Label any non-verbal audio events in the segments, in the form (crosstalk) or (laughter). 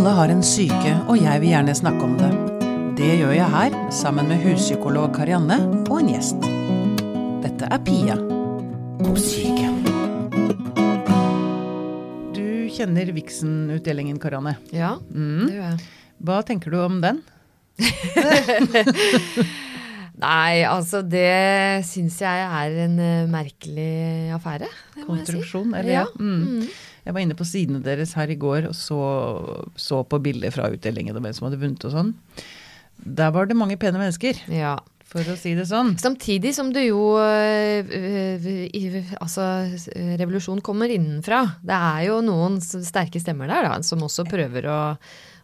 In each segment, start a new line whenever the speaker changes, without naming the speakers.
Alle har en syke, og jeg vil gjerne snakke om det. Det gjør jeg her, sammen med huspsykolog Karianne og en gjest. Dette er Pia om syke. Du kjenner Vixen-utdelingen, Karianne.
Ja,
Mm.
det gjør jeg.
Hva tenker du om den? (laughs)
Nei, altså det syns jeg er en eh, merkelig affære. Jeg si.
Konstruksjon, eller
Ja.
ja? Mm. Jeg var inne på sidene deres her i går og så, så på bilder fra utdelingen og hvem som hadde vunnet og sånn. Der var det mange pene mennesker,
Ja.
for å si det sånn.
Samtidig som du jo øh, i- Altså, revolusjon kommer innenfra. Det er jo noen sterke stemmer der da, som også prøver å,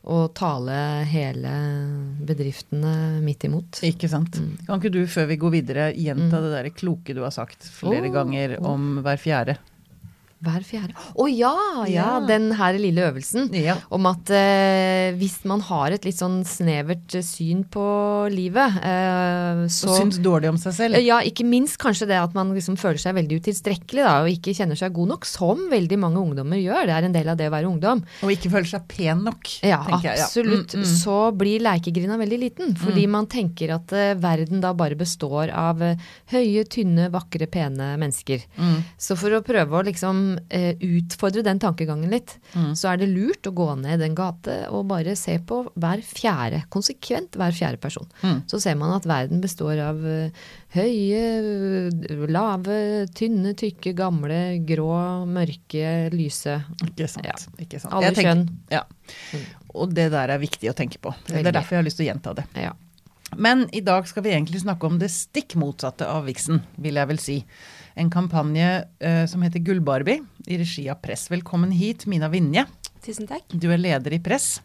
og tale hele bedriftene midt imot.
Ikke sant. Kan ikke du før vi går videre gjenta det der kloke du har sagt flere
oh,
ganger om hver fjerde?
Hver fjerde. Å ja, ja!
Ja.
Den her lille øvelsen.
Ja.
Om at eh, hvis man har et litt sånn snevert eh, syn på livet, eh, så
Og syns dårlig om seg selv.
Ja, ikke minst kanskje det at man liksom føler seg veldig utilstrekkelig da, og ikke kjenner seg god nok, som veldig mange ungdommer gjør. Det er en del av det å være ungdom.
Og ikke føler seg pen nok.
Ja,
tenker jeg.
absolutt.
Mm, mm.
Så blir lekegrinda veldig liten, fordi man tenker at eh, verden da bare består av eh, høye, tynne, vakre, pene mennesker.
Mm.
Så for å prøve å liksom eh, utfordre den tankegangen litt,
Mm.
så er det lurt å gå ned den gate og bare se på hver fjerde, konsekvent hver fjerde person.
Mm.
Så ser man at verden består av eh, høye, eh, lave, tynne, tykke, gamle, grå, mørke, lyse.
Ikke sant.
Ja.
Ikke sant.
Alle
tenker-
kjønn.
Ja. Og det der er viktig å tenke på. Det er derfor jeg har lyst til å gjenta det.
Ja.
Men i dag skal vi egentlig snakke om det stikk motsatte av viksen, vil jeg vel si. En kampanje uh, som heter Gullbarbie, i regi av Press. Velkommen hit, Mina Vinje.
Tusen takk.
Du er leder i Press.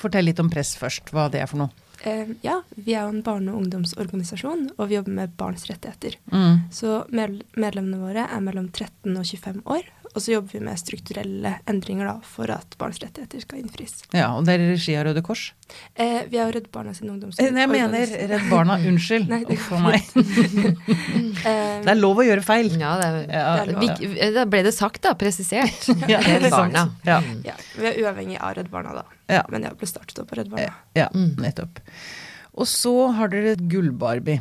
Fortell litt om Press først, hva det er for noe.
Uh, ja, vi er jo en barne- og ungdomsorganisasjon, og vi jobber med barns rettigheter.
Mm.
Så medlemmene våre er mellom 13 og 25 år, og så jobber vi med strukturelle endringer da, for at barns rettigheter skal innfris.
Ja, og det er i regi av Røde Kors.
Eh, vi er jo Redd Barna sin ungdoms...
Eh, nei, Jeg mener. Redd Barna, unnskyld.
Nei, det
for meg. (laughs)
Eh,
Det er lov å gjøre feil.
Ja, det, er-
Ja,
det er
vi, da ble det sagt, da. Presisert. (laughs)
Ja,
Redd. Barna.
Ja.
Mm.
ja, vi er uavhengig av Redd Barna da,
Ja.
men jeg ble startet opp av Redd Barna.
Ja, nettopp. Og så har dere Gullbarbie,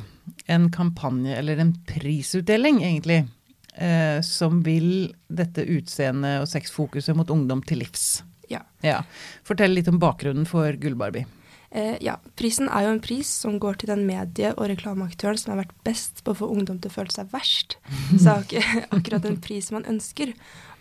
en kampanje, eller en prisutdeling egentlig, eh, som vil dette utseendet og sexfokuset mot ungdom til livs.
Ja.
Ja. Fortell litt om bakgrunnen for Gullbarbie.
Eh, ja, prisen er jo en pris som går til den medie- og reklameaktøren som har vært best på å få ungdom til å føle seg verst. (laughs) Så ikke (laughs) akkurat en pris man ønsker.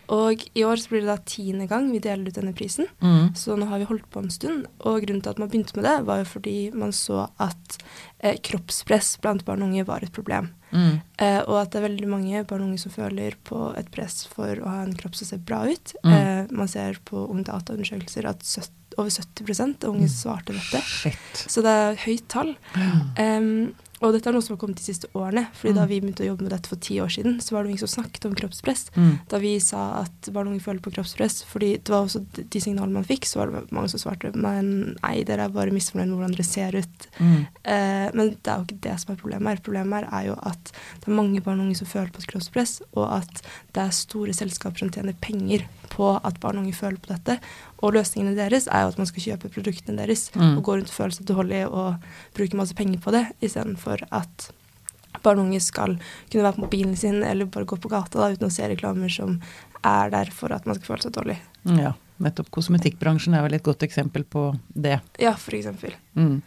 Og i år så blir det da tiende gang vi deler ut denne prisen.
Mm.
Så nå har vi holdt på en stund. Og grunnen til at man begynte med det, var jo fordi man så at eh, kroppspress blant barn og unge var et problem.
Mm.
Eh, og at det er veldig mange barn og unge som føler på et press for å ha en kropp som ser bra ut.
Mm.
Eh, man ser på ungdataundersøkelser at 70, over 70 av unge svarte dette.
Shit.
Så det er høyt tall. Em, og dette er noe som har kommet de siste årene. fordi da vi begynte å jobbe med dette for ti år siden, så var det noen ingen som snakket om kroppspress.
Mm.
Da vi sa at barn og unge føler på kroppspress, fordi det var også de- signalene man fikk, så var det mange som svarte men nei, dere er bare misfornøyd med hvordan dere ser ut.
Mm.
Eh, men det er jo ikke det som er problemet her. Problemet her er jo at det er mange barn og unge som føler på kroppspress, og at det er store selskaper som tjener penger på at barn og unge føler på dette. Og løsningene deres er jo at man skal kjøpe produktene deres
Mm.
og gå rundt og føle seg dårlig og bruke masse penger på det, istedenfor at barn og unge skal kunne være på mobilen sin eller bare gå på gata da, uten å se reklamer som er der for at man skal føle seg dårlig.
Ja, nettopp. Kosmetikkbransjen er vel et godt eksempel på det.
Ja, for eksempel.
Mm.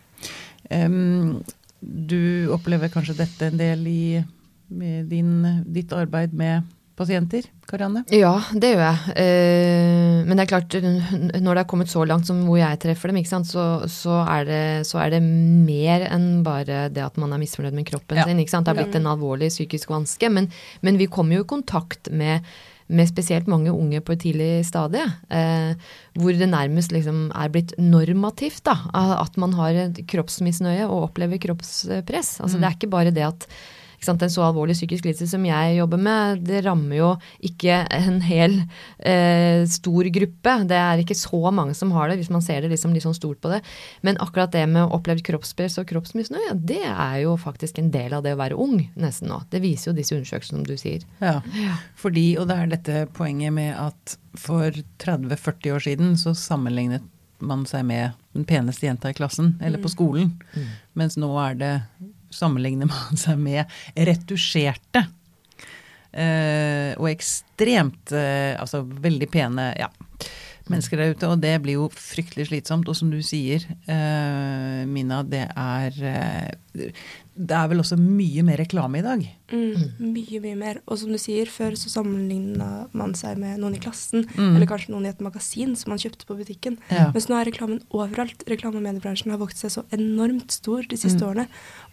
Um, du opplever kanskje dette en del i, din, ditt arbeid med pasienter, Karianne?
Ja, det gjør jeg. Eh, men det er klart, når det er kommet så langt som hvor jeg treffer dem, ikke sant, så, så, er det, så er det mer enn bare det at man er misfornøyd med kroppen
Ja.
sin. Ikke sant? Det er blitt en alvorlig psykisk vanske. Men, men vi kommer jo i kontakt med, med spesielt mange unge på et tidlig stadie, eh, hvor det nærmest liksom er blitt normativt da, at man har et kroppsmisnøye og opplever kroppspress. Altså Det er ikke bare det at sant, En så alvorlig psykisk lidelse som jeg jobber med, det rammer jo ikke en hel eh, stor gruppe. Det er ikke så mange som har det, hvis man ser det liksom litt sånn stort på det. Men akkurat det med opplevd kroppspress og kroppsmisnøye, det er jo faktisk en del av det å være ung nesten nå. Det viser jo disse undersøkelsene, som du sier.
Ja, fordi, og det er dette poenget med at for 30-40 år siden så sammenlignet man seg med den peneste jenta i klassen, eller på skolen. Mens nå er det sammenligner man seg med retusjerte. eh, og ekstremt eh, Altså veldig pene ja, mennesker der ute. Og det blir jo fryktelig slitsomt. Og som du sier, eh, Mina, det er eh, Det er vel også mye mer reklame i dag.
Mm, mye, mye mer. Og som du sier, før så sammenligna man seg med noen i klassen,
Mm.
eller kanskje noen i et magasin som man kjøpte på butikken.
Ja.
Mens nå er reklamen overalt. Reklame- og mediebransjen har vokst seg så enormt stor de siste
Mm.
årene.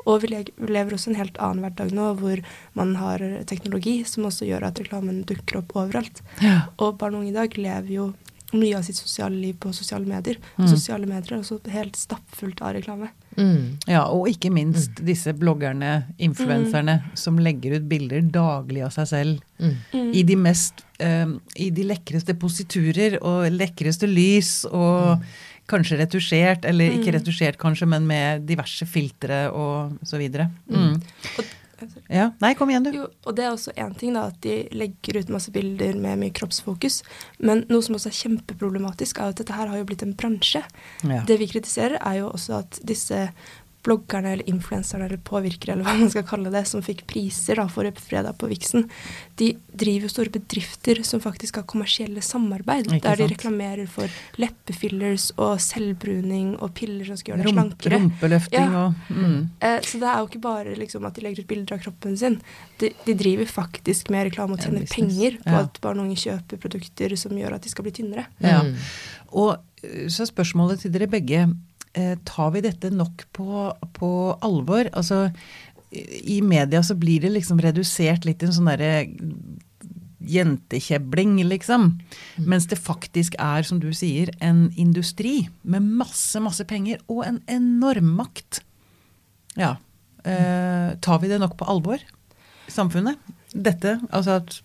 Og vi lever også en helt annen hverdag nå, hvor man har teknologi som også gjør at reklamen dukker opp overalt.
Ja.
Og barn og unge i dag lever jo mye av sitt sosiale liv på sosiale medier. Og
Mm.
sosiale medier er også helt stappfullt av reklame.
Mm.
Ja, og ikke minst disse bloggerne, influenserne, som legger ut bilder daglig av seg selv
Mm.
i de mest um, I de lekreste positurer og lekreste lys og kanskje retusjert, eller ikke
Mm.
retusjert kanskje, men med diverse filtre og så videre. Mm.
Og,
Ja. Nei, kom igjen, du.
Jo, og det er også én ting, da, at de legger ut masse bilder med mye kroppsfokus. Men noe som også er kjempeproblematisk, er at dette her har jo blitt en bransje.
Ja.
Det vi kritiserer, er jo også at disse bloggerne eller influenserne eller påvirkere, eller hva man skal kalle det, som fikk priser da for fredag på Vixen, de driver jo store bedrifter som faktisk har kommersielle samarbeid,
Ikke
der de reklamerer for leppefillers og selvbruning og piller som skal gjøre deg slankere.
rumpeløfting
Ja.
og mm.
Eh, så det er jo ikke bare liksom, at de legger ut bilder av kroppen sin. De, de driver faktisk med reklame og tjener penger på
Ja.
at barn og unge kjøper produkter som gjør at de skal bli tynnere.
Ja.
Mm.
Og så så spørsmålet til dere begge. Eh, tar vi dette nok på, på alvor? Altså, i i media så blir det liksom redusert litt til en sånn derre jentekjebling, liksom. Mens det faktisk er, som du sier, en industri med masse, masse penger og en enorm makt. Ja. Eh, tar vi det nok på alvor samfunnet? Dette, altså at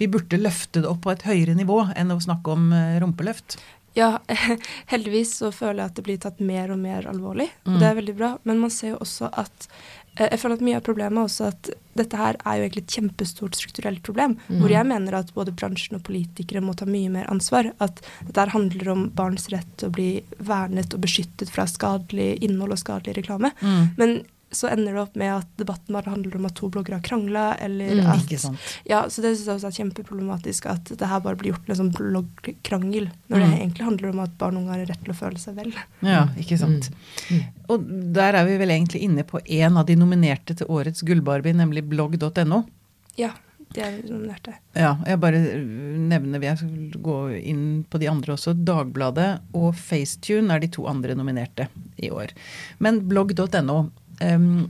vi burde løfte det opp på et høyere nivå enn å snakke om eh, rumpeløft.
Ja, (laughs) heldigvis så føler jeg at det blir tatt mer og mer alvorlig,
Mm.
og det er veldig bra. Men man ser jo også at eh, Jeg føler at mye av problemet er også at dette her er jo egentlig et kjempestort strukturelt problem,
Mm.
hvor jeg mener at både bransjen og politikere må ta mye mer ansvar. At dette her handler om barns rett til å bli vernet og beskyttet fra skadelig innhold og skadelig reklame.
Mm.
Men så ender det opp med at debatten bare handler om at to bloggere har krangla, eller
Mm.
at
Ikke sant.
Ja, så det syns jeg også er kjempeproblematisk at det her bare blir gjort til en sånn bloggkrangel, når det
Mm.
egentlig handler om at barn og unge har rett til å føle seg vel.
Ja, ikke sant.
Mm.
Og der er vi vel egentlig inne på en av de nominerte til årets Gullbarbie, nemlig blogg.no.
Ja, de er nominerte.
Ja, jeg bare nevner Jeg skal gå inn på de andre også. Dagbladet og Facetune er de to andre nominerte i år. Men blogg.no ehm,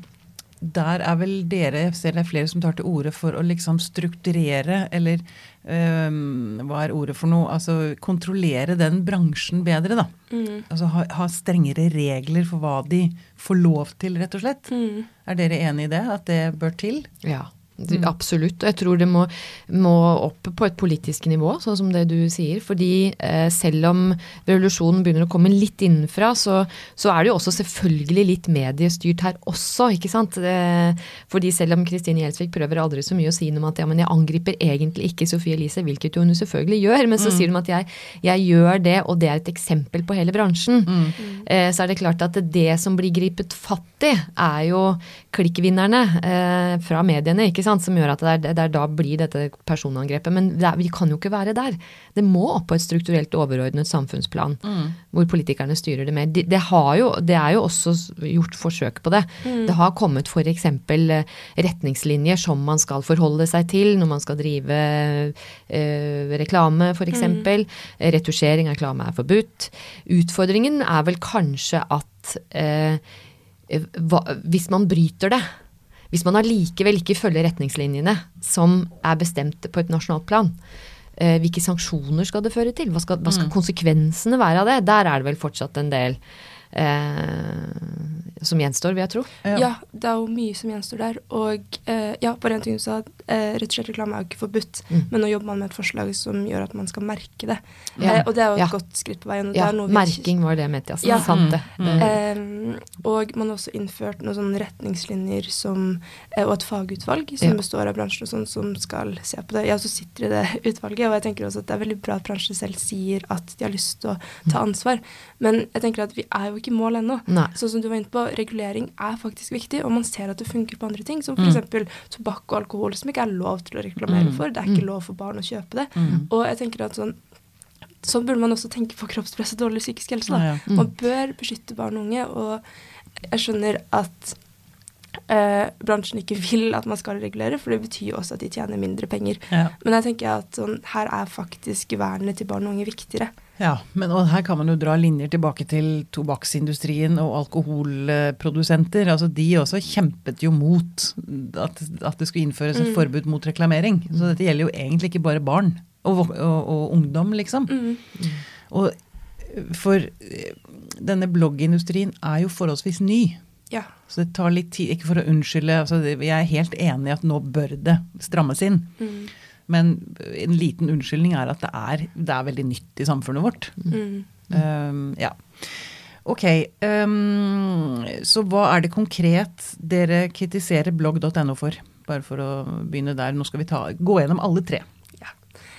der er vel dere, jeg ser det er flere som tar til orde for å liksom strukturere, eller um, hva er ordet for noe, altså kontrollere den bransjen bedre, da.
Mm.
Altså ha, ha strengere regler for hva de får lov til, rett og slett.
Mm.
Er dere enig i det, at det bør til?
Ja,
Mm.
absolutt. Og jeg tror det må, må opp på et politisk nivå, sånn som det du sier. Fordi eh, selv om revolusjonen begynner å komme litt innenfra, så, så er det jo også selvfølgelig litt mediestyrt her også, ikke sant. Eh, fordi selv om Kristine Gjelsvik prøver aldri så mye å si noe om at ja, men jeg angriper egentlig ikke Sofie Elise, hvilket hun selvfølgelig gjør, men så
Mm.
sier hun at jeg, jeg gjør det, og det er et eksempel på hele bransjen.
Mm.
Eh, så er det klart at det som blir gripet fatt i, er jo klikkvinnerne eh, fra mediene, ikke sant, som gjør at det er, det er da blir dette personangrepet. Men det er, vi kan jo ikke være der. Det må opp på et strukturelt overordnet samfunnsplan,
Mm.
hvor politikerne styrer det mer. Det, det, har jo, det er jo også gjort forsøk på det.
Mm.
Det har kommet f.eks. retningslinjer som man skal forholde seg til når man skal drive eh, reklame, f.eks. eksempel Retusjering av reklame er forbudt. Utfordringen er vel kanskje at eh, hva, hvis man bryter det, hvis man allikevel ikke følger retningslinjene som er bestemt på et nasjonalt plan, eh, hvilke sanksjoner skal det føre til? Hva skal, hva skal konsekvensene være av det? Der er det vel fortsatt en del eh, som gjenstår, vil jeg tro.
Ja.
Ja. det er jo mye som gjenstår der. Og eh, ja, bare en ting du sa. Eh, rett og slett reklame er jo ikke forbudt,
Mm.
men nå jobber man med et forslag som gjør at man skal merke det.
Ja.
Eh, og det er jo et
Ja.
godt skritt på veien. og
Ja,
det er noe
merking var det jeg mente, altså.
Ja.
Sant det.
Mm,
det.
Eh, og man har også innført noen sånne retningslinjer som, eh, og et fagutvalg som
Ja.
består av bransjen og sånn, som skal se på det. Jeg også sitter i det (laughs) utvalget, og jeg tenker også at det er veldig bra at bransjen selv sier at de har lyst til å ta ansvar. Men jeg tenker at vi er jo ikke i mål ennå. Sånn som du var inne på, regulering er faktisk viktig, og man ser at det funker på andre ting, som
Mm.
f.eks. tobakk og alkohol, som ikke er lov til å reklamere
Mm.
for. Det er ikke
Mm.
lov for barn å kjøpe det.
Mm.
Og jeg tenker at sånn Sånn burde man også tenke på kroppspress og dårlig psykisk helse. Da.
Ja, ja.
Mm.
Man bør beskytte barn og unge, og jeg skjønner at eh, bransjen ikke vil at man skal regulere, for det betyr jo også at de tjener mindre penger.
Ja.
Men jeg tenker at sånn, her er faktisk vernet til barn og unge viktigere.
Ja, men her kan man jo dra linjer tilbake til tobakksindustrien og alkoholprodusenter. Altså De også kjempet jo mot at, at det skulle innføres et
Mm.
forbud mot reklamering. Så dette gjelder jo egentlig ikke bare barn og, og, og ungdom, liksom.
Mm.
Og for eh, denne bloggindustrien er jo forholdsvis ny.
Ja.
Så det tar litt tid, ikke for å unnskylde, altså jeg er helt enig i at nå bør det strammes inn.
Mm.
Men en liten unnskyldning er at det er, det er veldig nytt i samfunnet vårt.
Mm.
Um, ja. Ok, um, så hva er det konkret dere kritiserer blogg.no for? Bare for å begynne der. Nå skal vi ta, gå gjennom alle tre.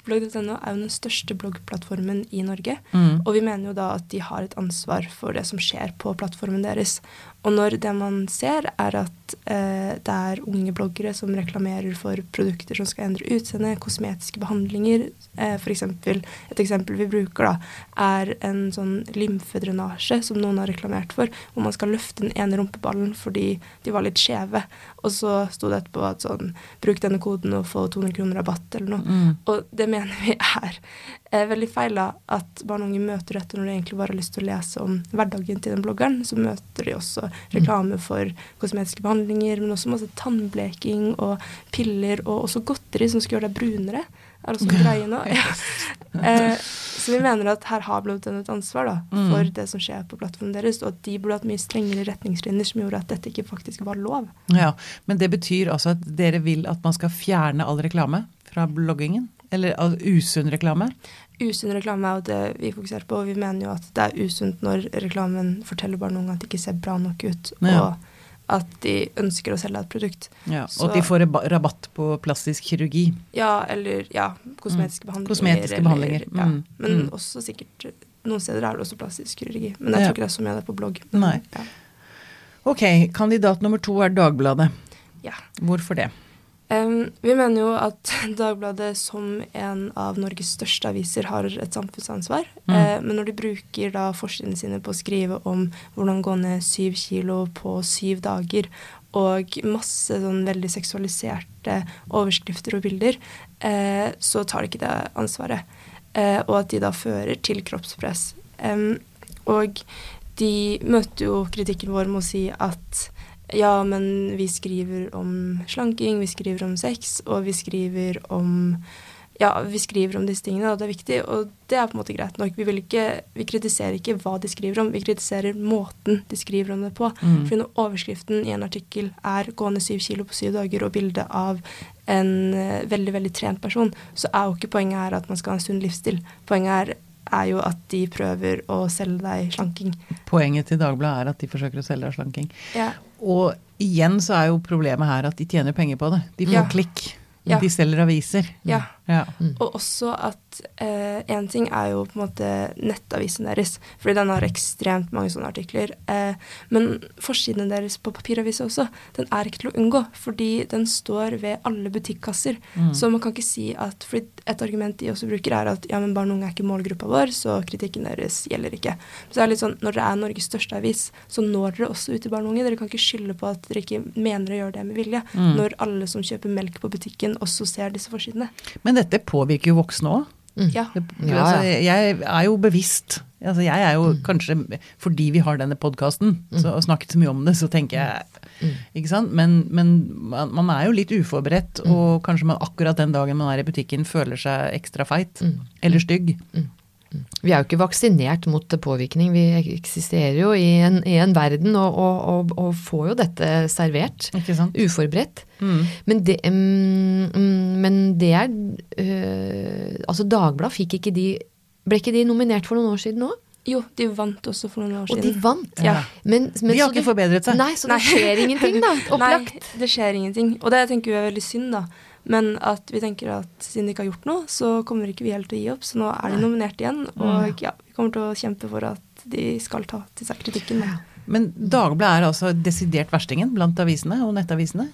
Blogg.no er jo den største bloggplattformen i Norge.
Mm.
Og vi mener jo da at de har et ansvar for det som skjer på plattformen deres. Og når det man ser, er at eh, det er unge bloggere som reklamerer for produkter som skal endre utseende, kosmetiske behandlinger eh, for eksempel, Et eksempel vi bruker, da, er en sånn lymfedrenasje som noen har reklamert for, hvor man skal løfte den ene rumpeballen fordi de var litt skjeve. Og så sto det etterpå at sånn Bruk denne koden og få 200 kroner rabatt eller noe.
Mm.
Og det mener vi er eh, veldig feil, da. At barn og unge møter dette når de egentlig bare har lyst til å lese om hverdagen til den bloggeren. Så møter de også reklame for kosmetiske behandlinger, men også masse tannbleking og piller, og også godteri som skal gjøre deg brunere. Er også en greie nå. (laughs) eh, så vi mener at her har Blodtenn et ansvar da,
Mm.
for det som skjer på plattformen deres, og at de burde hatt mye strengere retningslinjer som gjorde at dette ikke faktisk var lov.
Ja, Men det betyr altså at dere vil at man skal fjerne all reklame fra bloggingen? Eller all usunn reklame?
Usunn reklame er jo det vi fokuserer på, og vi mener jo at det er usunt når reklamen forteller barn og unge at de ikke ser bra nok ut,
Ja.
og at de ønsker å selge et produkt.
Ja, og at de får rabatt på plastisk kirurgi.
Ja, eller ja, kosmetiske behandlinger.
Kosmetiske
eller,
behandlinger,
Ja.
mm,
Men
mm.
også sikkert Noen steder er det også plastisk kirurgi. Men jeg tror ikke det er så mye av det på blogg. Men,
Nei. Ok, kandidat nummer to er Dagbladet.
ja.
Hvorfor det?
Em, vi mener jo at (laughs) Dagbladet som en av Norges største aviser har et samfunnsansvar.
Mm.
Uh, men når de bruker da forsidene sine på å skrive om hvordan gå ned syv kilo på syv dager, og masse sånn veldig seksualiserte overskrifter og bilder, uh, så tar de ikke det ansvaret. Uh, og at de da fører til kroppspress. Um, og de møter jo kritikken vår med å si at ja, men vi skriver om slanking, vi skriver om sex, og vi skriver om ja, vi skriver om disse tingene, og det er viktig, og det er på en måte greit nok. Vi, ikke, vi kritiserer ikke hva de skriver om, vi kritiserer måten de skriver om det på.
Mm.
For når overskriften i en artikkel er 'gående syv kilo på syv dager' og bilde av en eh, veldig, veldig trent person, så er jo ikke poenget her at man skal ha en sunn livsstil. Poenget her er jo at de prøver å selge deg slanking.
Poenget til Dagbladet er at de forsøker å selge deg slanking.
Ja.
Og igjen så er jo problemet her at de tjener penger på det. De får
Ja.
klikk.
Ja.
De selger aviser.
Ja.
Ja.
Og også at én ting er jo på en måte nettavisen deres, fordi den har ekstremt mange sånne artikler. Eh, men forsiden deres på papiravisa også, den er ikke til å unngå, fordi den står ved alle butikkasser.
Mm.
Så man kan ikke si at fordi Et argument de også bruker, er at ja, men barn og unge er ikke målgruppa vår, så kritikken deres gjelder ikke. Så det er litt sånn, Når dere er Norges største avis, så når dere også ut til barn og unge. Dere kan ikke skylde på at dere ikke mener å gjøre det med vilje,
Mm.
når alle som kjøper melk på butikken, også ser disse forsidene.
Men dette påvirker jo voksne òg.
Mm.
Ja.
Altså, jeg er jo bevisst. Altså, jeg er jo kanskje fordi vi har denne podkasten og snakket så mye om det, så tenker jeg Ikke sant? Men, men man, man er jo litt uforberedt, og kanskje man akkurat den dagen man er i butikken føler seg ekstra feit.
Mm.
Eller stygg.
Vi er jo ikke vaksinert mot påvirkning. Vi eksisterer jo i en, i en verden og, og, og, og, får jo dette servert.
Ikke sant?
Uforberedt.
Mm.
Men det, mm, men det er øh, Altså, Dagbladet fikk ikke de Ble ikke de nominert for noen år siden òg?
Jo, de vant også for noen år siden.
Og de vant!
Ja.
Men, men,
De har
så
ikke
det-
forbedret seg.
Nei, så det
Nei.
skjer ingenting, da. (laughs) Opplagt.
Nei, det skjer ingenting. Og det tenker vi er veldig synd, da. Men at vi tenker at siden de ikke har gjort noe, så kommer ikke vi helt til å gi opp. Så nå er de nominert igjen, og ja, vi kommer til å kjempe for at de skal ta til seg kritikken. Da.
Men Dagbladet er altså desidert verstingen blant avisene og nettavisene?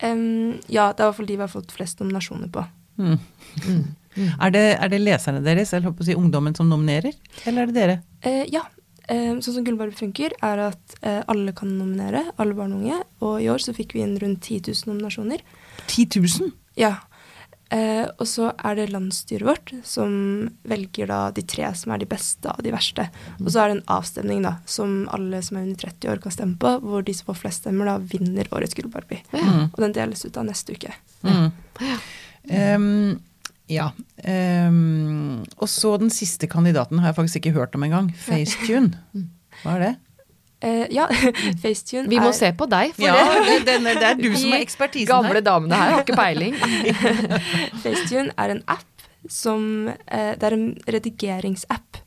Um, ja, det er i hvert fall de vi har fått flest nominasjoner på.
Mm.
Mm. (laughs)
Er, det, er det leserne deres, eller håper å si ungdommen, som nominerer? Eller er det dere?
Uh, ja. Um, sånn som Gullbarby funker, er at uh, alle kan nominere, alle barn og unge. Og i år så fikk vi inn rundt 10 000 nominasjoner.
10 000?
Ja. Eh, og så er det landsstyret vårt som velger da de tre som er de beste av de verste. Og så er det en avstemning da, som alle som er under 30 år kan stemme på, hvor de som får flest stemmer, da vinner årets Gullbarbie.
Mm.
Og den deles ut da neste uke.
Mm. Ehm, ja. Um, og så den siste kandidaten har jeg faktisk ikke hørt om engang. Facetune. (laughs) Hva er det?
Eh, ja, (laughs) FaceTune
Vi må
er
se på deg, for
Ja,
det.
det, det, det er du (laughs) som har ekspertisen her.
Gamle damene her har ikke peiling. (laughs)
FaceTune er en app som uh, Det er en redigeringsapp.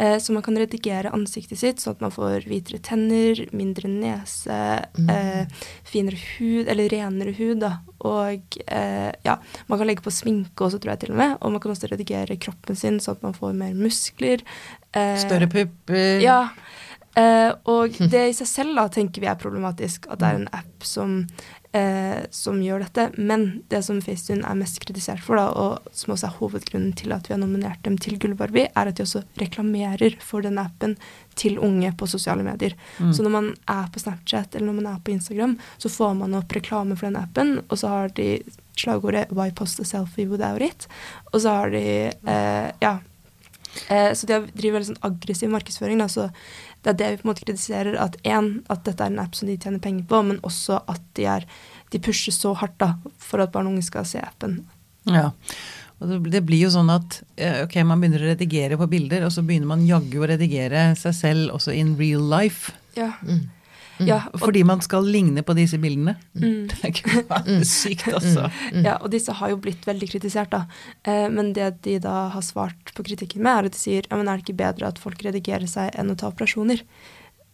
Uh, så man kan redigere ansiktet sitt sånn at man får hvitere tenner, mindre nese, eh, finere hud, eller renere hud, da. Og eh, ja, man kan legge på sminke også, tror jeg til og med. Og man kan også redigere kroppen sin sånn at man får mer muskler. Eh,
Større pupper.
Ja. Eh, og (laughs) det i seg selv da tenker vi er problematisk, at det er en app som, eh, som gjør dette. Men det som FaceTune er mest kritisert for, da, og som også er hovedgrunnen til at vi har nominert dem til Gullbarbie, er at de også reklamerer for den appen til unge på sosiale medier. Så når man er på Snapchat eller når man er på Instagram, så får man opp reklame for den appen, og så har de slagordet 'Why post a selfie without it?' Og så har de eh, Ja. Eh, så de driver veldig sånn aggressiv markedsføring. Da, så det er det vi på en måte kritiserer. At én, at dette er en app som de tjener penger på, men også at de, er, de pusher så hardt da, for at barn og unge skal se appen.
Ja. Og det, det blir jo sånn at eh, ok, man begynner å redigere på bilder, og så begynner man jaggu å redigere seg selv også in real life.
Ja.
Mm.
Ja, og,
Fordi man skal ligne på disse bildene.
mm, (laughs)
Det er ikke sykt, altså.
ja, og disse har jo blitt veldig kritisert, da. Eh, men det de da har svart på kritikken med, er at de sier ja, men er det ikke bedre at folk redigerer seg enn å ta operasjoner?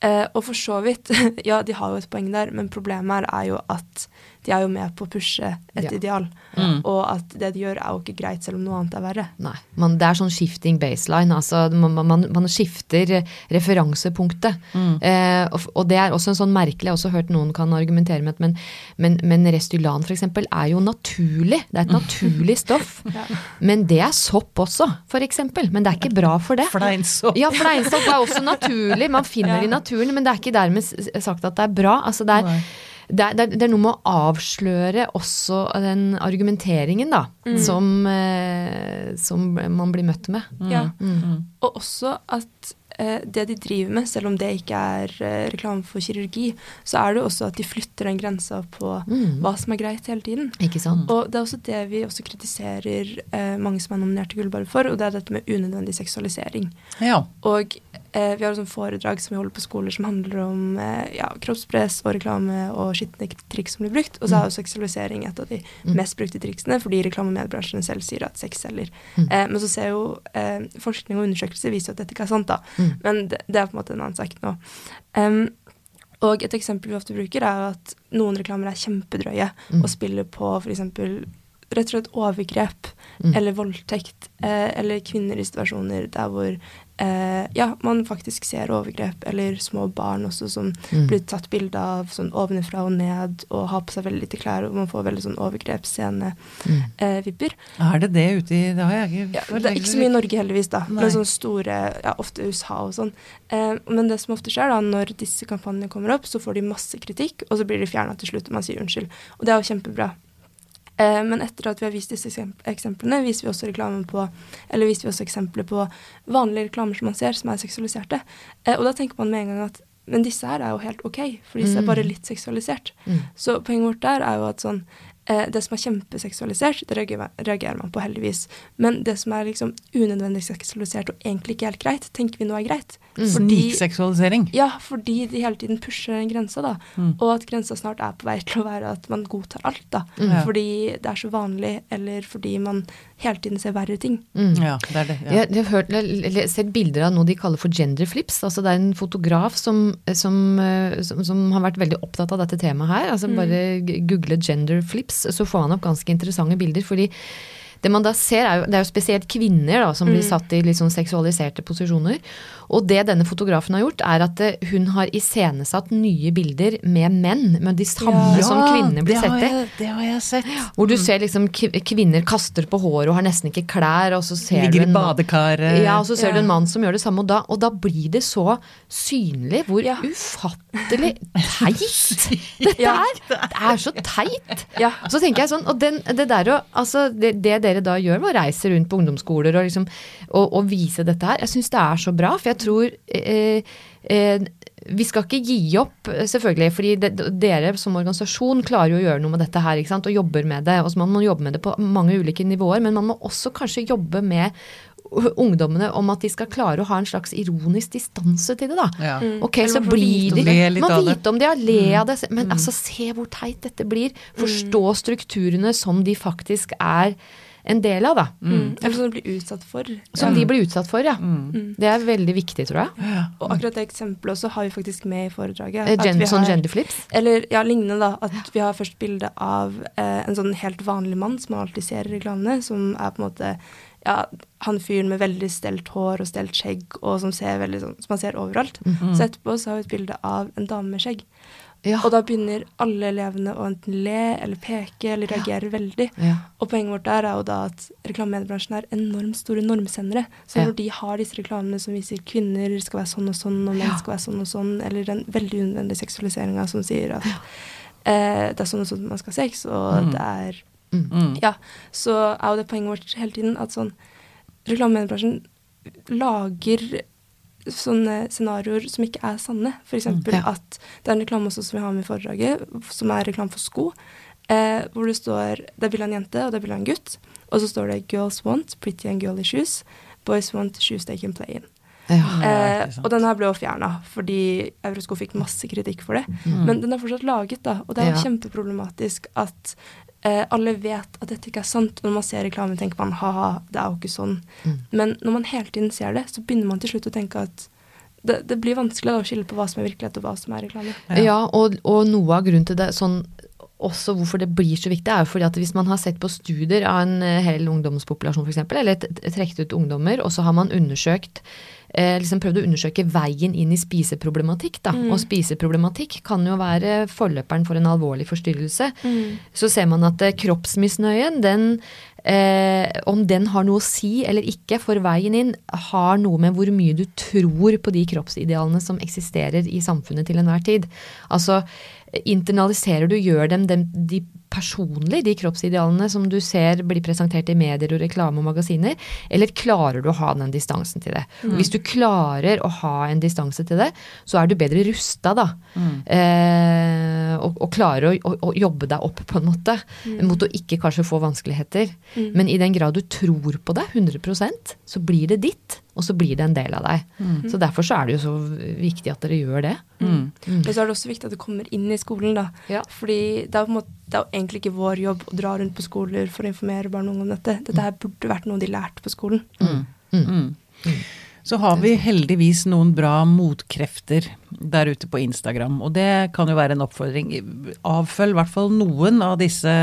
Eh, og for så vidt, (laughs) ja, de har jo et poeng der, men problemet her er jo at de er jo med på å pushe et
Ja.
ideal.
Mm.
Og at det de gjør, er jo ikke greit, selv om noe annet er verre.
Nei. Man, det er sånn shifting baseline. Altså man, man, man skifter referansepunktet. Eh, og, og det er også en sånn merkelig, jeg har også hørt noen kan argumentere med at men, men, men Restylan f.eks. er jo naturlig. Det er et (laughs) naturlig stoff.
Ja.
Men det er sopp også, f.eks. Men det er ikke bra for det.
Fleinsopp.
Ja, fleinsopp er også naturlig. Man finner det i naturen, men det er ikke dermed sagt at det er bra. Altså det, er, det, er, det er- noe med å avsløre også den argumenteringen, da. Som, eh, som man blir møtt med.
Ja.
Mm.
Og også at eh, det de driver med, selv om det ikke er eh, reklame for kirurgi, så er det jo også at de flytter den grensa på
Mm.
hva som er greit hele tiden.
Ikke sant?
Og det er også det vi også kritiserer eh, mange som er nominert til Gullbarre for, og det er dette med unødvendig seksualisering.
Ja.
Og vi har et sånt foredrag som vi holder på skoler som handler om eh, ja, kroppspress og reklame og skitne triks som blir brukt. Og så er jo seksualisering et av de mest brukte triksene, fordi reklame- og mediebransjen selv sier at sex selger. Eh, men så ser jo eh, forskning og undersøkelser viser at dette ikke er sant, da. Men det, det er på en måte en annen sak nå. Um, og et eksempel vi ofte bruker, er at noen reklamer er kjempedrøye og spiller på f.eks. rett og slett overgrep eller voldtekt, eh, eller kvinner i situasjoner der hvor eh, ja, man faktisk ser overgrep, eller små barn også som
Mm.
blir tatt bilde av sånn ovenfra og ned og har på seg veldig lite klær, og man får veldig sånn overgrepsscene-vibber.
Er det det ute i Det har jeg ikke
Ja, det er ikke så mye i Norge, heldigvis, da.
Nei.
Men sånne store, ja, ofte USA og sånn. Eh, men det som ofte skjer, da, når disse kampanjene kommer opp, så får de masse kritikk, og så blir de fjerna til slutt, og man sier unnskyld. Og det er jo kjempebra. Eh, men etter at vi har vist disse eksemplene, viser vi også på Eller viser vi også eksempler på vanlige reklamer som man ser, som er seksualiserte. Eh, og da tenker man med en gang at men disse her er jo helt ok, for disse er bare litt seksualisert.
Mm.
Så poenget vårt der er jo at sånn det som er kjempeseksualisert, det reagerer, reagerer man på heldigvis. Men det som er liksom unødvendig seksualisert og egentlig ikke helt greit, tenker vi nå er greit.
Mm.
Snikseksualisering.
Ja, fordi de hele tiden pusher en grense, da.
Mm.
Og at grensa snart er på vei til å være at man godtar alt, da.
Mm.
Fordi det er så vanlig, eller fordi man hele tiden ser verre ting.
Mm.
Ja, det er det. Ja.
Jeg, jeg har hørt, eller sett bilder av noe de kaller for gender flips. altså Det er en fotograf som, som, eh, som, som har vært veldig opptatt av dette temaet her. altså Bare mm. google gender flips, så får han opp ganske interessante bilder. fordi det man da ser er jo, det er jo spesielt kvinner da, som blir satt i litt sånn seksualiserte posisjoner. Og det denne fotografen har gjort, er at eh, hun har iscenesatt nye bilder med menn, med de samme som kvinner blir sett i.
det har jeg sett.
Hvor du ser liksom kvinner kaster på håret og har nesten ikke klær, og så ser
Ligger
du
i
en mann-
badekaret.
ja, og så ser
Ja.
du en mann som gjør det samme, og da, og da blir det så synlig hvor
Ja.
ufattelig (laughs) teit dette er. (laughs) Det er så teit.
Ja.
Så tenker jeg sånn, og den, det der å, altså det, det dere da gjør med å reise rundt på ungdomsskoler og liksom, og, og vise dette her, jeg syns det er så bra, for jeg tror eh, eh, vi skal ikke gi opp, selvfølgelig, fordi de, dere som organisasjon klarer jo å gjøre noe med dette her, ikke sant, og jobber med det. Og så man må jobbe med det på mange ulike nivåer, men man må også kanskje jobbe med ungdommene om at de skal klare å ha en slags ironisk distanse til det, da.
Ja.
Ok,
Eller
så blir de Man vite om det, ja, le av det. Men altså, se hvor teit dette blir. Forstå strukturene som de faktisk er en del av, da.
Mm. Eller som de blir utsatt for.
Som de blir utsatt for, ja.
Mm.
Det er veldig viktig, tror jeg.
Og akkurat det eksempelet også har vi faktisk med i foredraget.
Eh, Gen, sånn genderflips.
Eller ja, lignende, da. At vi har først bilde av eh, en sånn helt vanlig mann som man alltid ser i reklamene, som er på en måte ja, han fyren med veldig stelt hår og stelt skjegg, og som, ser veldig sånn, som man ser overalt. Så etterpå så har vi et bilde av en dame med skjegg.
Ja.
Og da begynner alle elevene å enten le eller peke eller reagere veldig.
Ja.
Og poenget vårt der er jo da at reklamemediebransjen er enormt store normsendere. Så
Ja.
når de har disse reklamene som viser kvinner skal være sånn og sånn, og menn skal være sånn og sånn, eller den veldig unødvendige seksualiseringa som sier at eh, det er sånn og sånn man skal ha sex, og det er
Mm.
Ja. Så er jo det poenget vårt hele tiden at sånn Reklamemediebransjen lager sånne scenarioer som ikke er sanne. F.eks.
Mm, ja.
at det er en reklame også som vi har med i foredraget, som er reklame for sko. Eh, hvor det står Det er bilde av en jente, og det er bilde av en gutt. Og så står det 'Girls want pretty and girly shoes'. Boys want shoes they can play in.
Ja.
Eh, og den her ble jo fjerna, fordi Eurosko fikk masse kritikk for det. Men den er fortsatt laget, da. Og det er jo
Ja.
kjempeproblematisk at eh, alle vet at dette ikke er sant. Når man ser reklame, tenker man ha-ha, det er jo ikke sånn. Men når man hele tiden ser det, så begynner man til slutt å tenke at det, det blir vanskelig å skille på hva som er virkelighet og hva som er reklame.
Ja, og, og noe av grunnen til det, sånn også hvorfor det blir så viktig, er jo fordi at hvis man har sett på studier av en eh, hel ungdomspopulasjon f.eks., eller trukket ut ungdommer, og så har man undersøkt eh, liksom prøvd å undersøke veien inn i spiseproblematikk. Da. Og spiseproblematikk kan jo være forløperen for en alvorlig forstyrrelse. Så ser man at eh, kroppsmisnøyen, den, eh, om den har noe å si eller ikke for veien inn, har noe med hvor mye du tror på de kroppsidealene som eksisterer i samfunnet til enhver tid. Altså, internaliserer du, gjør dem, dem de personlig, de kroppsidealene som du ser blir presentert i medier og reklame og magasiner, eller klarer du å ha den distansen til det? Hvis du klarer å ha en distanse til det, så er du bedre rusta, da. Eh, og, og klarer å, å, å jobbe deg opp, på en måte, mot å ikke kanskje få vanskeligheter. Men i den grad du tror på det 100% så blir det ditt, og så blir det en del av deg. Så derfor så er det jo så viktig at dere gjør det.
Mm.
Men så er det også viktig at du kommer inn i skolen, da.
Ja.
Fordi det er, på en måte, det er jo egentlig ikke vår jobb å dra rundt på skoler for å informere barn og unge om dette. Dette her burde vært noe de lærte på skolen.
Mm. Så har vi heldigvis noen bra motkrefter der ute på Instagram, og det kan jo være en oppfordring. Avfølg i hvert fall noen av disse,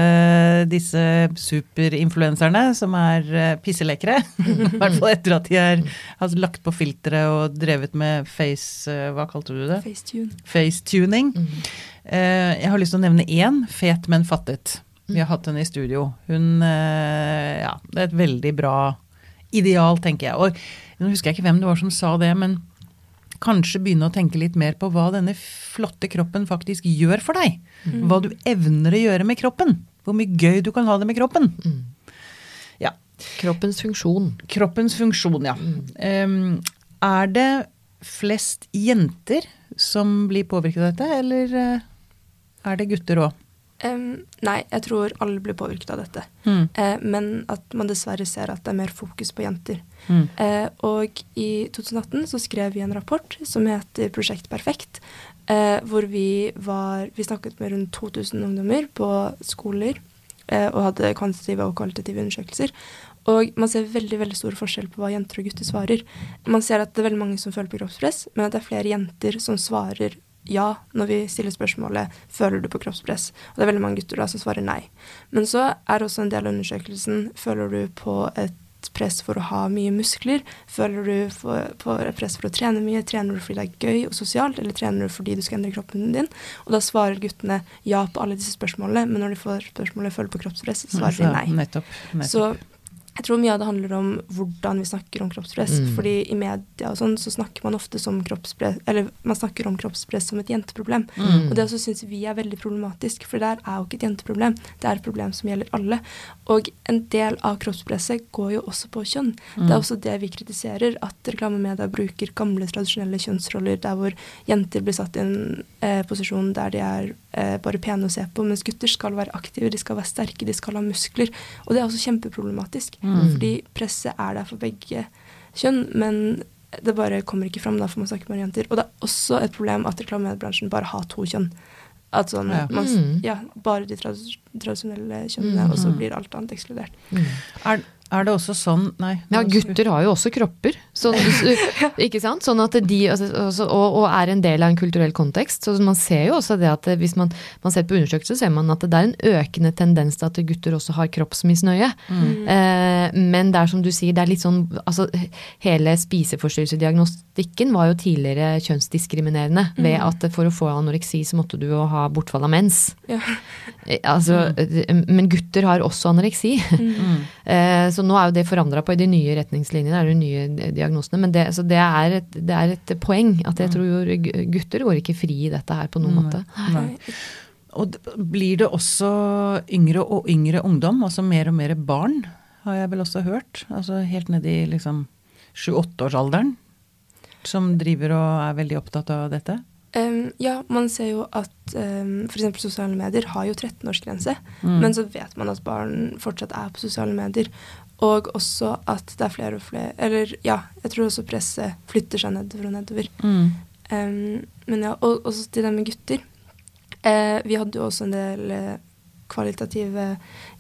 disse superinfluenserne som er pisselekere. pisselekre. (laughs) I hvert fall etter at de er, har lagt på filteret og drevet med face eh, Hva kalte du det?
Facetune.
Facetuning. Eh, Jeg har lyst til å nevne én, fet, men fattet. Vi har hatt henne i studio. Hun eh, Ja, det er et veldig bra ideal, tenker jeg. Og nå husker jeg ikke hvem det var som sa det, men kanskje begynne å tenke litt mer på hva denne flotte kroppen faktisk gjør for deg. Hva du evner å gjøre med kroppen. Hvor mye gøy du kan ha det med kroppen. Ja.
Kroppens funksjon.
Kroppens funksjon, ja. Em, er det flest jenter som blir påvirket av dette, eller eh, er det gutter òg?
Um, nei, jeg tror alle blir påvirket av dette.
Mm.
Uh, men at man dessverre ser at det er mer fokus på jenter.
Mm.
Uh, og i 2018 så skrev vi en rapport som heter Prosjekt Perfekt, Uh, hvor vi var Vi snakket med rundt 2000 ungdommer på skoler og hadde kvantitative og kvalitative undersøkelser. Og man ser veldig veldig stor forskjell på hva jenter og gutter svarer. Man ser at det er veldig mange som føler på kroppspress, men at det er flere jenter som svarer ja når vi stiller spørsmålet 'føler du på kroppspress?' Og det er veldig mange gutter da som svarer nei. Men så er også en del av undersøkelsen 'føler du på et press for å ha mye muskler'? Føler du for, på press for å trene mye? Trener du fordi det er gøy og sosialt, eller trener du fordi du skal endre kroppen din? Og da svarer guttene ja på alle disse spørsmålene, men når de får spørsmålet 'føler på kroppspress', svarer de nei.
Nettopp. nettopp.
Så jeg tror mye av det handler om hvordan vi snakker om kroppspress.
Mm.
Fordi i media og sånn så snakker man ofte som kroppspress Eller man snakker om kroppspress som et jenteproblem.
Mm.
Og det også syns vi er veldig problematisk, for det der er jo ikke et jenteproblem. Det er et problem som gjelder alle. Og en del av kroppspresset går jo også på kjønn. Det er også det vi kritiserer, at reklamemedia bruker gamle, tradisjonelle kjønnsroller der hvor jenter blir satt i en eh, posisjon der de er bare pene å se på, mens gutter skal være aktive, de skal være sterke, de skal ha muskler. Og det er også kjempeproblematisk,
Mm.
fordi presset er der for begge kjønn, men det bare kommer ikke fram, da, får man snakke med jenter. Og det er også et problem at reklamebransjen bare har to kjønn. At sånn,
Ja.
man,
Mm.
ja, bare de tradisjonelle kjønnene,
Mm.
og så blir alt annet ekskludert.
Mm.
Er, er det også sånn Nei.
Ja, gutter har jo også kropper, sånn, (laughs) ikke sant? Sånn at de, altså, og, og er en del av en kulturell kontekst. Så man ser jo også det at hvis man, man ser på undersøkelser, ser man at det er en økende tendens til at gutter også har kroppsmisnøye.
Mm.
Eh, men det er som du sier, det er litt sånn altså, Hele spiseforstyrrelsesdiagnostikken var jo tidligere kjønnsdiskriminerende ved at for å få anoreksi så måtte du jo ha bortfall av mens.
Ja.
Eh, Altså, mm. Men gutter har også anoreksi.
Mm. (laughs)
Eh, Så nå er jo det forandra på i de nye retningslinjene, er det nye diagnosene. Men det, så det, er et, det er et poeng at jeg tror gutter går ikke fri i dette her på noen
Nei.
måte.
Nei. Og blir det også yngre og yngre ungdom, altså mer og mer barn, har jeg vel også hørt? Altså helt ned i liksom sju-åtteårsalderen, som driver og er veldig opptatt av dette?
Um, ja, man ser jo at um, f.eks. sosiale medier har jo 13-årsgrense,
Mm.
men så vet man at barn fortsatt er på sosiale medier. Og også at det er flere og flere Eller ja, jeg tror også presset flytter seg nedover og nedover.
Mm.
Um, men ja, og også til det med gutter. Uh, vi hadde jo også en del eh, kvalitative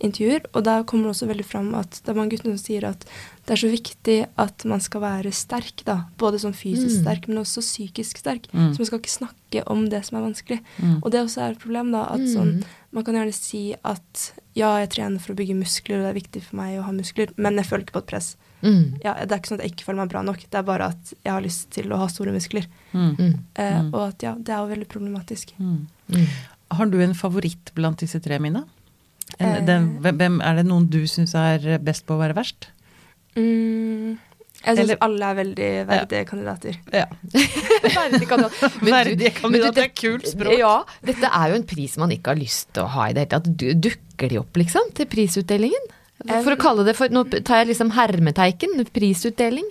intervjuer, og der kommer det også veldig fram at det er mange gutter som sier at det er så viktig at man skal være sterk, da. Både som fysisk
Mm.
sterk, men også psykisk sterk.
Mm.
Så man skal ikke snakke om det som er vanskelig.
Mm.
Og det også er et problem, da. At
Mm.
sånn, man kan gjerne si at ja, jeg trener for å bygge muskler, og det er viktig for meg å ha muskler, men jeg føler ikke på et press.
Mm.
Ja, det er ikke sånn at jeg ikke føler meg bra nok, det er bare at jeg har lyst til å ha store muskler.
Mm.
Mm.
Eh,
Mm.
Og at ja, det er jo veldig problematisk.
Mm.
Mm.
Har du en favoritt blant disse tre, Mina?
Eh.
den, hvem, er det noen du syns er best på å være verst?
Mm, jeg syns alle er veldig verdige kandidater.
Ja. (laughs)
verdige kandidater. Du-
Verdige kandidater det er kult språk.
Ja, dette er jo en pris man ikke har lyst til å ha i det hele tatt. Du- Dukker de opp, liksom, til prisutdelingen? For å kalle det for Nå tar jeg liksom hermeteiken. Prisutdeling.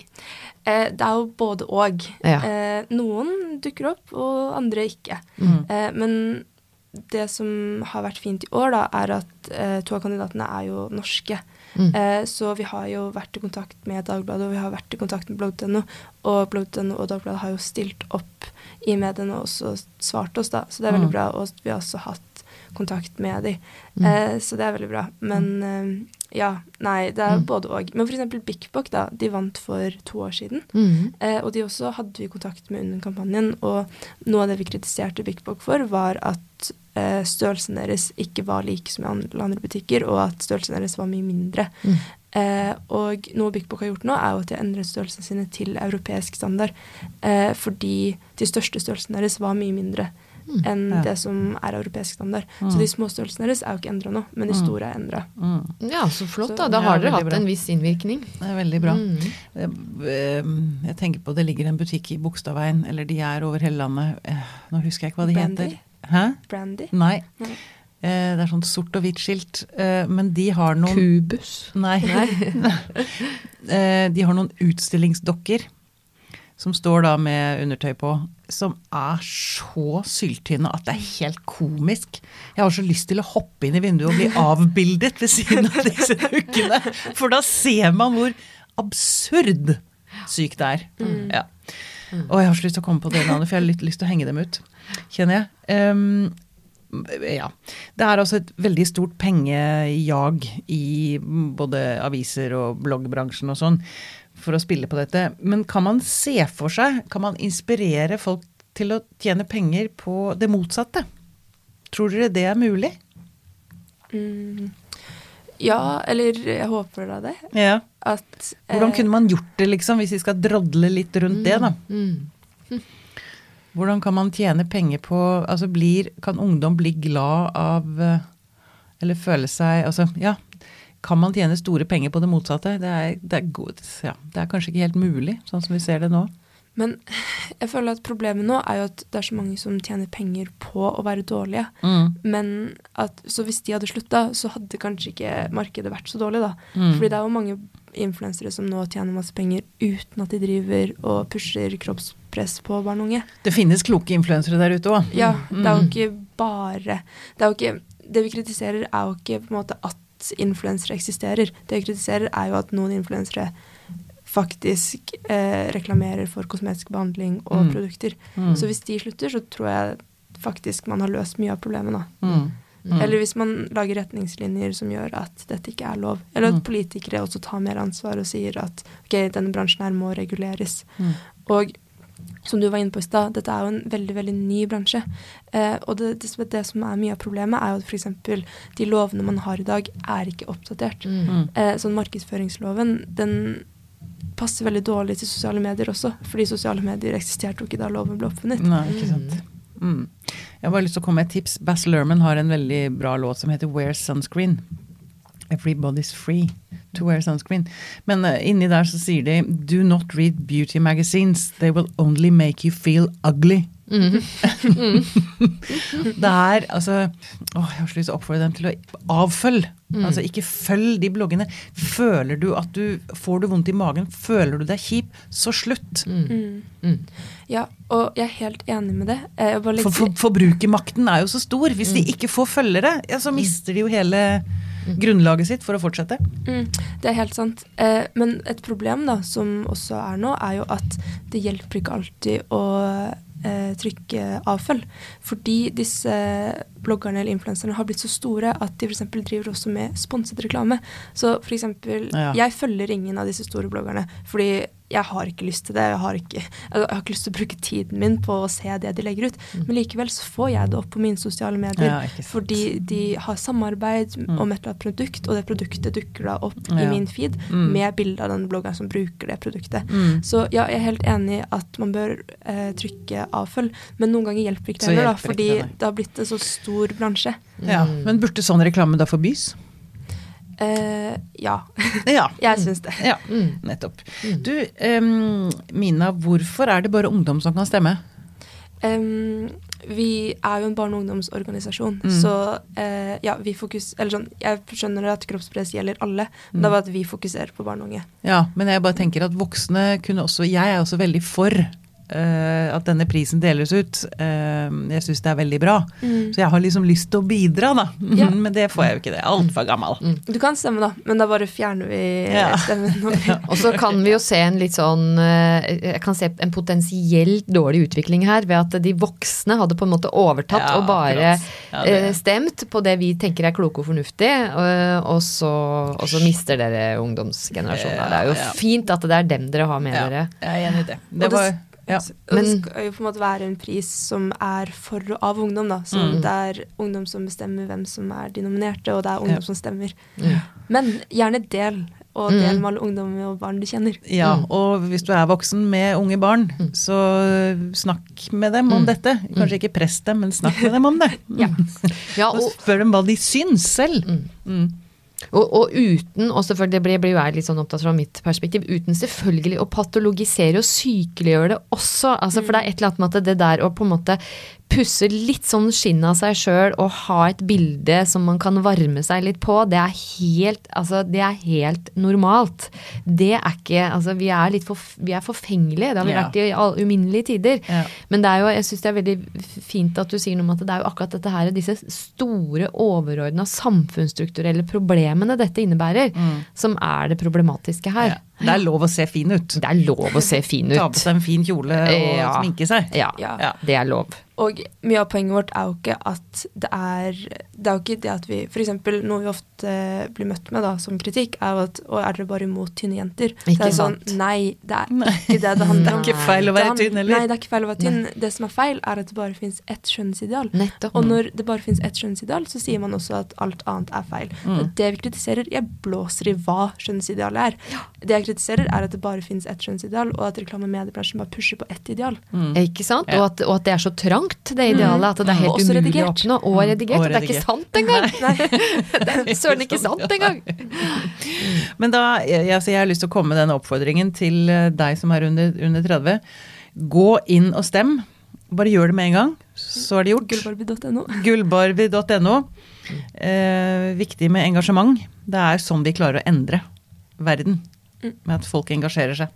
Eh, det er jo både og.
Ja.
Eh, noen dukker opp, og andre ikke.
Mm.
Eh, men det som har vært fint i år, da, er at eh, to av kandidatene er jo norske.
Mm.
Eh, så vi har jo vært i kontakt med Dagbladet, og vi har vært i kontakt med blogg.no. Og blogg.no og Dagbladet har jo stilt opp i mediene og også svart oss, da. Så det er veldig
Mm.
bra. Og vi har også hatt kontakt med de.
Mm.
Eh, så det er veldig bra. Men eh, ja, nei, det er
Mm.
både og. Men eksempel Bik Bok, da. De vant for to år siden.
Mm.
Eh, og de også hadde vi kontakt med under kampanjen, og noe av det vi kritiserte Bik Bok for, var at eh, størrelsen deres ikke var like som i andre butikker, og at størrelsen deres var mye mindre.
Mm.
Eh, og noe Bik Bok har gjort nå, er jo at de har endret størrelsene sine til europeisk standard, eh, fordi de største størrelsene deres var mye mindre. Enn
Ja.
det som er europeisk standard.
Mm.
Så de små størrelsene deres er jo ikke endra nå, men de
Mm.
store er endra.
Mm.
Ja, så flott, da. Da
Ja,
har dere hatt
bra.
en viss innvirkning.
Det er veldig bra.
Mm.
Eh, eh, Jeg tenker på det ligger en butikk i Bogstadveien, eller de er over hele landet. Eh, Nå husker jeg ikke hva de
Brandy?
heter. Hæ?
Brandy.
Nei.
Nei.
Eh, Det er sånn sort og hvitt skilt. Eh, Men de har noen
Kubus.
Nei. (laughs) Eh, De har noen utstillingsdokker som står da med undertøy på, som er så syltynne at det er helt komisk. Jeg har så lyst til å hoppe inn i vinduet og bli (laughs) avbildet ved siden av disse dukkene. For da ser man hvor absurd sykt det er. Ja. Og jeg har så lyst til å komme på det navnet, for jeg har litt lyst til å henge dem ut. Kjenner jeg. Um, ja. Det er altså et veldig stort pengejag i både aviser og bloggbransjen og sånn for å spille på dette. Men kan man se for seg, kan man inspirere folk til å tjene penger på det motsatte? Tror dere det er mulig?
Mm. Ja, eller jeg håper da det.
Ja.
At,
Hvordan
eh,
kunne man gjort det, liksom, hvis vi skal drodle litt rundt det, da?
Mm. (laughs)
Hvordan kan man tjene penger på Altså blir Kan ungdom bli glad av eh, Eller føle seg Altså, ja. Kan man tjene store penger på det motsatte? Det er, det er, ja, det er kanskje ikke helt mulig, sånn som vi ser det nå.
Men jeg føler at problemet nå er jo at det er så mange som tjener penger på å være dårlige.
Mm.
Men at, så hvis de hadde slutta, så hadde kanskje ikke markedet vært så dårlig, da.
Mm.
Fordi det er jo mange influensere som nå tjener masse penger uten at de driver og pusher kroppspress på barn og unge.
Det finnes kloke influensere der ute òg.
Ja, det er jo
Mm.
ikke bare Det er jo ikke Det vi kritiserer, er jo ikke på en måte at influensere eksisterer. Det jeg kritiserer, er jo at noen influensere faktisk eh, reklamerer for kosmetisk behandling og
Mm.
produkter.
Mm.
Så hvis de slutter, så tror jeg faktisk man har løst mye av problemet, nå.
Mm. Mm.
Eller hvis man lager retningslinjer som gjør at dette ikke er lov. Eller at
Mm.
politikere også tar mer ansvar og sier at ok, denne bransjen her må reguleres.
Mm.
Og som du var inne på i stad, dette er jo en veldig veldig ny bransje. Eh, og det, det, det som er mye av problemet, er jo at f.eks. de lovene man har i dag, er ikke oppdatert.
Mm.
Mm.
Eh, sånn markedsføringsloven, den passer veldig dårlig til sosiale medier også. Fordi sosiale medier eksisterte jo ikke da loven ble oppfunnet.
Nei, ikke sant. Mm. Jeg har bare lyst til å komme med et tips. Bass Lerman har en veldig bra låt som heter Wear Sunscreen. Everybody's free to wear sunscreen. Men uh, inni der så sier de Do not read beauty magazines. They will only make you feel ugly.
Mm. (laughs)
Det er altså åh, Jeg har så lyst til å oppfordre dem til å avfølge.
Mm.
Altså ikke følg de bloggene. Føler du at du får du vondt i magen, føler du deg kjip, så slutt.
Mm.
Mm.
Mm.
Ja, og jeg er helt enig med det. Jeg
For, for, forbrukermakten er jo så stor. Hvis
Mm.
de ikke får følgere, ja, så mister de jo hele grunnlaget sitt for å fortsette.
Mm, det er helt sant. Eh, men et problem da, som også er nå, er jo at det hjelper ikke alltid å eh, trykke avfølg. Fordi disse bloggerne eller influenserne har blitt så store at de f.eks. driver også med sponset reklame. Så f.eks.
Ja.
jeg følger ingen av disse store bloggerne fordi jeg har ikke lyst til det. Jeg har ikke, jeg har ikke lyst til å bruke tiden min på å se det de legger ut. Men likevel så får jeg det opp på mine sosiale medier.
Ja,
fordi de har samarbeid
Mm.
om et eller annet produkt, og det produktet dukker da opp i min feed
Mm.
med bilde av den bloggeren som bruker det produktet.
Mm.
Så ja, jeg er helt enig i at man bør eh, trykke avfølg, men noen ganger hjelper ikke det heller, da, fordi
det,
det, har blitt en så stor bransje.
Ja,
Mm.
Men burde sånn reklame da forbys?
Eh, ja, (laughs)
Ja.
jeg syns det.
ja. Nettopp.
Mm.
Du, um, Mina, hvorfor er det bare ungdom som kan stemme?
Um, vi er jo en barne- og ungdomsorganisasjon,
Mm.
så uh, ja, vi fokus... Eller sånn, jeg skjønner at kroppspress gjelder alle, men
Mm.
det er bare at vi fokuserer på barn og unge.
Ja, men jeg bare tenker at voksne kunne også Jeg er også veldig for eh, at denne prisen deles ut. Uh, jeg syns det er veldig bra. Så jeg har liksom lyst til å bidra, da. (laughs)
Ja.
Men det får jeg jo ikke. det. Altfor gammel.
Du kan stemme, da, men da bare fjerner vi
Ja.
stemmen. (laughs)
Og så kan vi jo se en litt sånn eh, Jeg kan se en potensielt dårlig utvikling her ved at de voksne hadde på en måte overtatt
Ja,
og bare.
Ja,
stemt på det vi tenker er kloke og fornuftig, og, og, så, og så mister dere ungdomsgenerasjonen. Det er jo
ja.
fint at det er dem dere har med
Ja,
dere.
jeg er enig i det. Det
det-
var ja.
men, det skal jo på en måte være en pris som er for og av ungdom, da. Så
Mm.
det er ungdom som bestemmer hvem som er de nominerte, og det er ungdom
Ja.
som stemmer.
Ja.
Men gjerne del, og
Mm.
del med alle ungdom og barn du kjenner.
Ja,
Mm.
og hvis du er voksen med unge barn,
Mm.
så snakk med dem om
Mm.
dette. Kanskje ikke press dem, men snakk med dem om det. (laughs)
Ja.
Ja,
Og
og,
spør dem hva de syns selv.
Mm.
Mm.
Og, og uten, og selvfølgelig det blir, jo jeg litt sånn opptatt fra mitt perspektiv, uten selvfølgelig å patologisere og sykeliggjøre det også. Altså, for det er et eller annet med at det der å på en måte pusse litt sånn skinn av seg sjøl og ha et bilde som man kan varme seg litt på, det er helt, altså, det er helt normalt. Det er ikke Altså, vi er litt for, vi er forfengelige. Det har vi
Ja.
vært i all- uminnelige tider.
Ja.
Men det er jo, jeg syns det er veldig fint at du sier noe om at det er jo akkurat dette her, disse store, overordna samfunnsstrukturelle problemene dette innebærer, som er det problematiske her.
Ja. Det er lov å se fin ut.
Det er lov å se fin ut.
Ta på seg en fin kjole og
Ja.
sminke seg.
Ja,
Ja.
Det er lov.
Og mye av poenget vårt er jo ikke at det er Det er jo ikke det at vi For eksempel noe vi ofte blir møtt med da som kritikk, er jo at Å, er dere bare imot tynne jenter? Så
Ikke
det er sånn. Nei, det er ikke det det handler om.
Det er ikke feil å være tynn, eller?
Nei, det er ikke feil å være tynn. Det som er feil, er at det bare fins ett skjønnhetsideal. Og når det bare fins ett skjønnhetsideal, så sier man også at alt annet er feil.
Mm.
Det vi kritiserer, jeg blåser i hva skjønnhetsidealet er. Det jeg kritiserer, er at det bare finnes ett kjønnsideal, og at reklame- og mediebransjen bare pusher på ett ideal.
Mm.
Ikke sant?
Ja.
Og, at, og at det er så trangt, det idealet, at det er helt umulig
redigert.
å oppnå. Og redigert.
Og
det er ikke sant engang! (laughs) (laughs) det er søren ikke (laughs) sant engang!
Men da, jeg, altså jeg har lyst til å komme med den oppfordringen til eh, deg som er under, under 30. Gå inn og stem. Bare gjør det med en gang, så er det gjort.
Gullbarbie.no.
Gullbarbie.no. Eh, viktig med engasjement. Det er sånn vi klarer å endre verden. Med at folk engasjerer seg.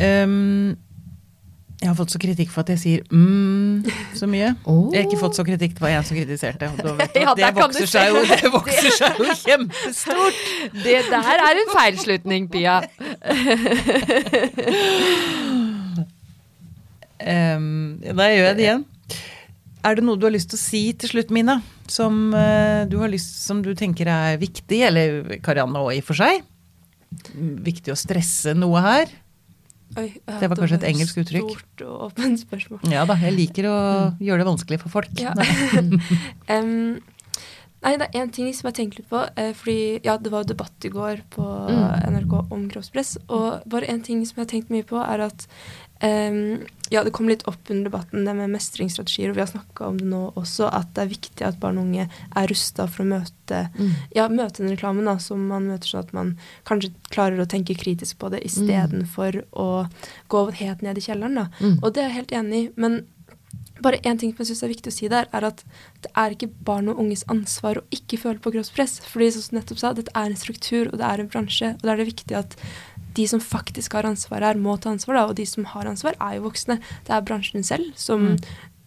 Um, jeg har fått så kritikk for at jeg sier mm så mye.
Oh.
Jeg har ikke fått så kritikk, det var en som kritiserte. (laughs)
Ja,
det, vokser seg jo, det vokser seg jo kjempestort. (laughs)
Det der er en feilslutning, Pia.
Um, (laughs) da gjør jeg det igjen. Er det noe du har lyst til å si til slutt, Mina? Som, uh, du, har lyst, som du tenker er viktig, eller Karianne òg i og for seg? Viktig å stresse noe her?
Oi,
Det var kanskje et engelsk uttrykk.
Stort og åpent spørsmål.
Ja da, jeg liker å (laughs) gjøre det vanskelig for folk.
Ja. (laughs) Em, nei, det er én ting som jeg tenkte litt på. Eh, fordi ja, det var jo debatt i går på
Mm.
NRK om kroppspress. Og bare én ting som jeg har tenkt mye på, er at em, Ja, det kom litt opp under debatten, det med mestringsstrategier, og vi har snakka om det nå også, at det er viktig at barn og unge er rusta for å møte
Mm.
ja, møte den reklamen da, som man møter, sånn at man kanskje klarer å tenke kritisk på det istedenfor å gå helt ned i kjelleren. Da.
Mm.
Og det er jeg helt enig i. Men bare én ting som jeg syns er viktig å si der, er at det er ikke barn og unges ansvar å ikke føle på kroppspress. Fordi som du nettopp sa, dette er en struktur, og det er en bransje. Og da er det viktig at de som faktisk har ansvar her, må ta ansvar. Da, og de som har ansvar, er jo voksne. Det er bransjen selv som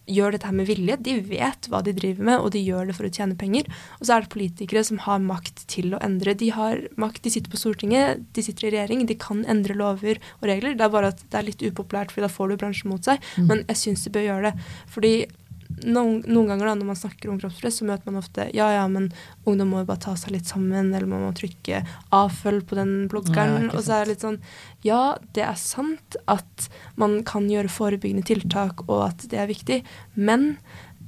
gjør dette her med vilje. De vet hva de driver med, og de gjør det for å tjene penger. Og så er det politikere som har makt til å endre. De har makt, de sitter på Stortinget, de sitter i regjering, de kan endre lover og regler. Det er bare at det er litt upopulært, for da får du bransjen mot seg. Men jeg syns de bør gjøre det. Fordi noen, noen ganger da, når man snakker om kroppspress, så møter man ofte ja, ja, men ungdom må jo bare ta seg litt sammen, eller man må trykke avfølg på den bloggeren.
Ja,
og så er det litt sånn Ja, det er sant at man kan gjøre forebyggende tiltak, og at det er viktig, men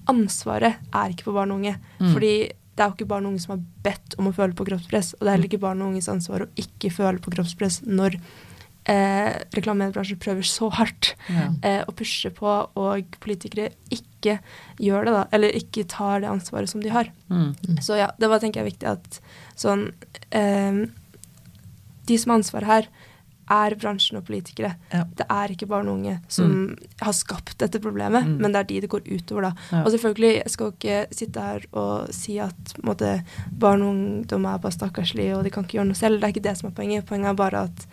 ansvaret er ikke på barn og unge.
Mm.
Fordi det er jo ikke barn og unge som har bedt om å føle på kroppspress, og det er heller ikke barn og unges ansvar å ikke føle på kroppspress når eh, reklamebransjen prøver så hardt
Ja.
eh, å pushe på, og politikere ikke gjør det, da. Eller ikke tar det ansvaret som de har.
Mm.
Så ja, det var tenker jeg viktig at sånn eh, De som har ansvaret her, er bransjen og politikere.
Ja.
Det er ikke barn og unge som har skapt dette problemet,
Mm.
men det er de det går utover, da.
Ja.
Og selvfølgelig, jeg skal ikke sitte her og si at på måte, barn og ungdom er bare stakkarslige og de kan ikke gjøre noe selv. Det er ikke det som er poenget. Poenget er bare at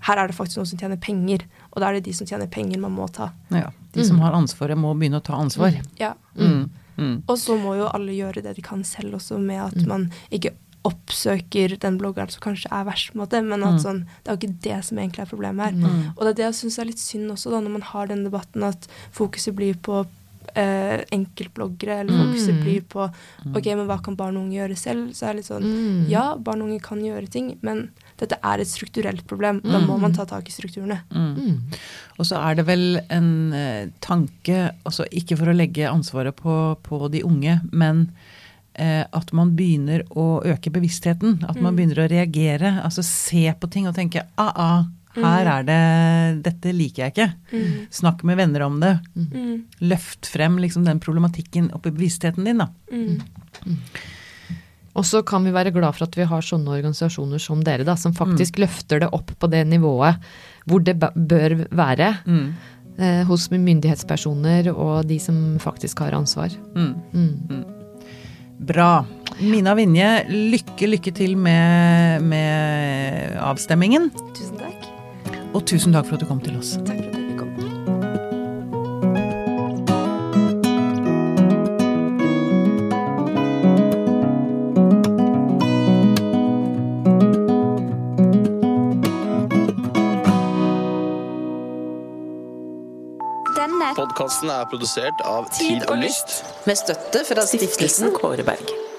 her er det faktisk noen som tjener penger, og da er det de som tjener penger, man må ta.
Ja. De som har ansvaret, må begynne å ta ansvar.
Ja.
Mm. Mm.
Og så må jo alle gjøre det de kan selv også, med at man ikke oppsøker den bloggeren som kanskje er verst, på en måte, men at
Mm.
sånn, det er jo ikke det som egentlig er problemet her.
Mm.
Og det er det jeg syns er litt synd også, da, når man har den debatten, at fokuset blir på eh, enkeltbloggere, eller fokuset
Mm.
blir på ok, men hva kan barn og unge gjøre selv? Så er det litt sånn
Mm.
ja, barn og unge kan gjøre ting, men dette er et strukturelt problem. Da
Mm.
må man ta tak i strukturene.
Mm.
Mm.
Og så er det vel en eh, tanke, altså ikke for å legge ansvaret på, på de unge, men eh, at man begynner å øke bevisstheten. At man
Mm.
begynner å reagere. Altså se på ting og tenke ah, ah, her er det Dette liker jeg ikke.
Mm.
Snakk med venner om det.
Mm.
Løft frem liksom den problematikken opp i bevisstheten din, da.
Mm.
Og så kan vi være glad for at vi har sånne organisasjoner som dere, da, som faktisk løfter det opp på det nivået hvor det bør være.
Mm.
eh, hos myndighetspersoner og de som faktisk har ansvar.
Mm.
Mm.
Bra. Mina Vinje, lykke, lykke til med, med avstemmingen.
Tusen takk.
Og tusen takk for at du kom til oss.
Takk for at jeg fikk komme.
Podkasten er produsert av Tid og Lyst.
Med støtte fra stiftelsen Kåre Berg.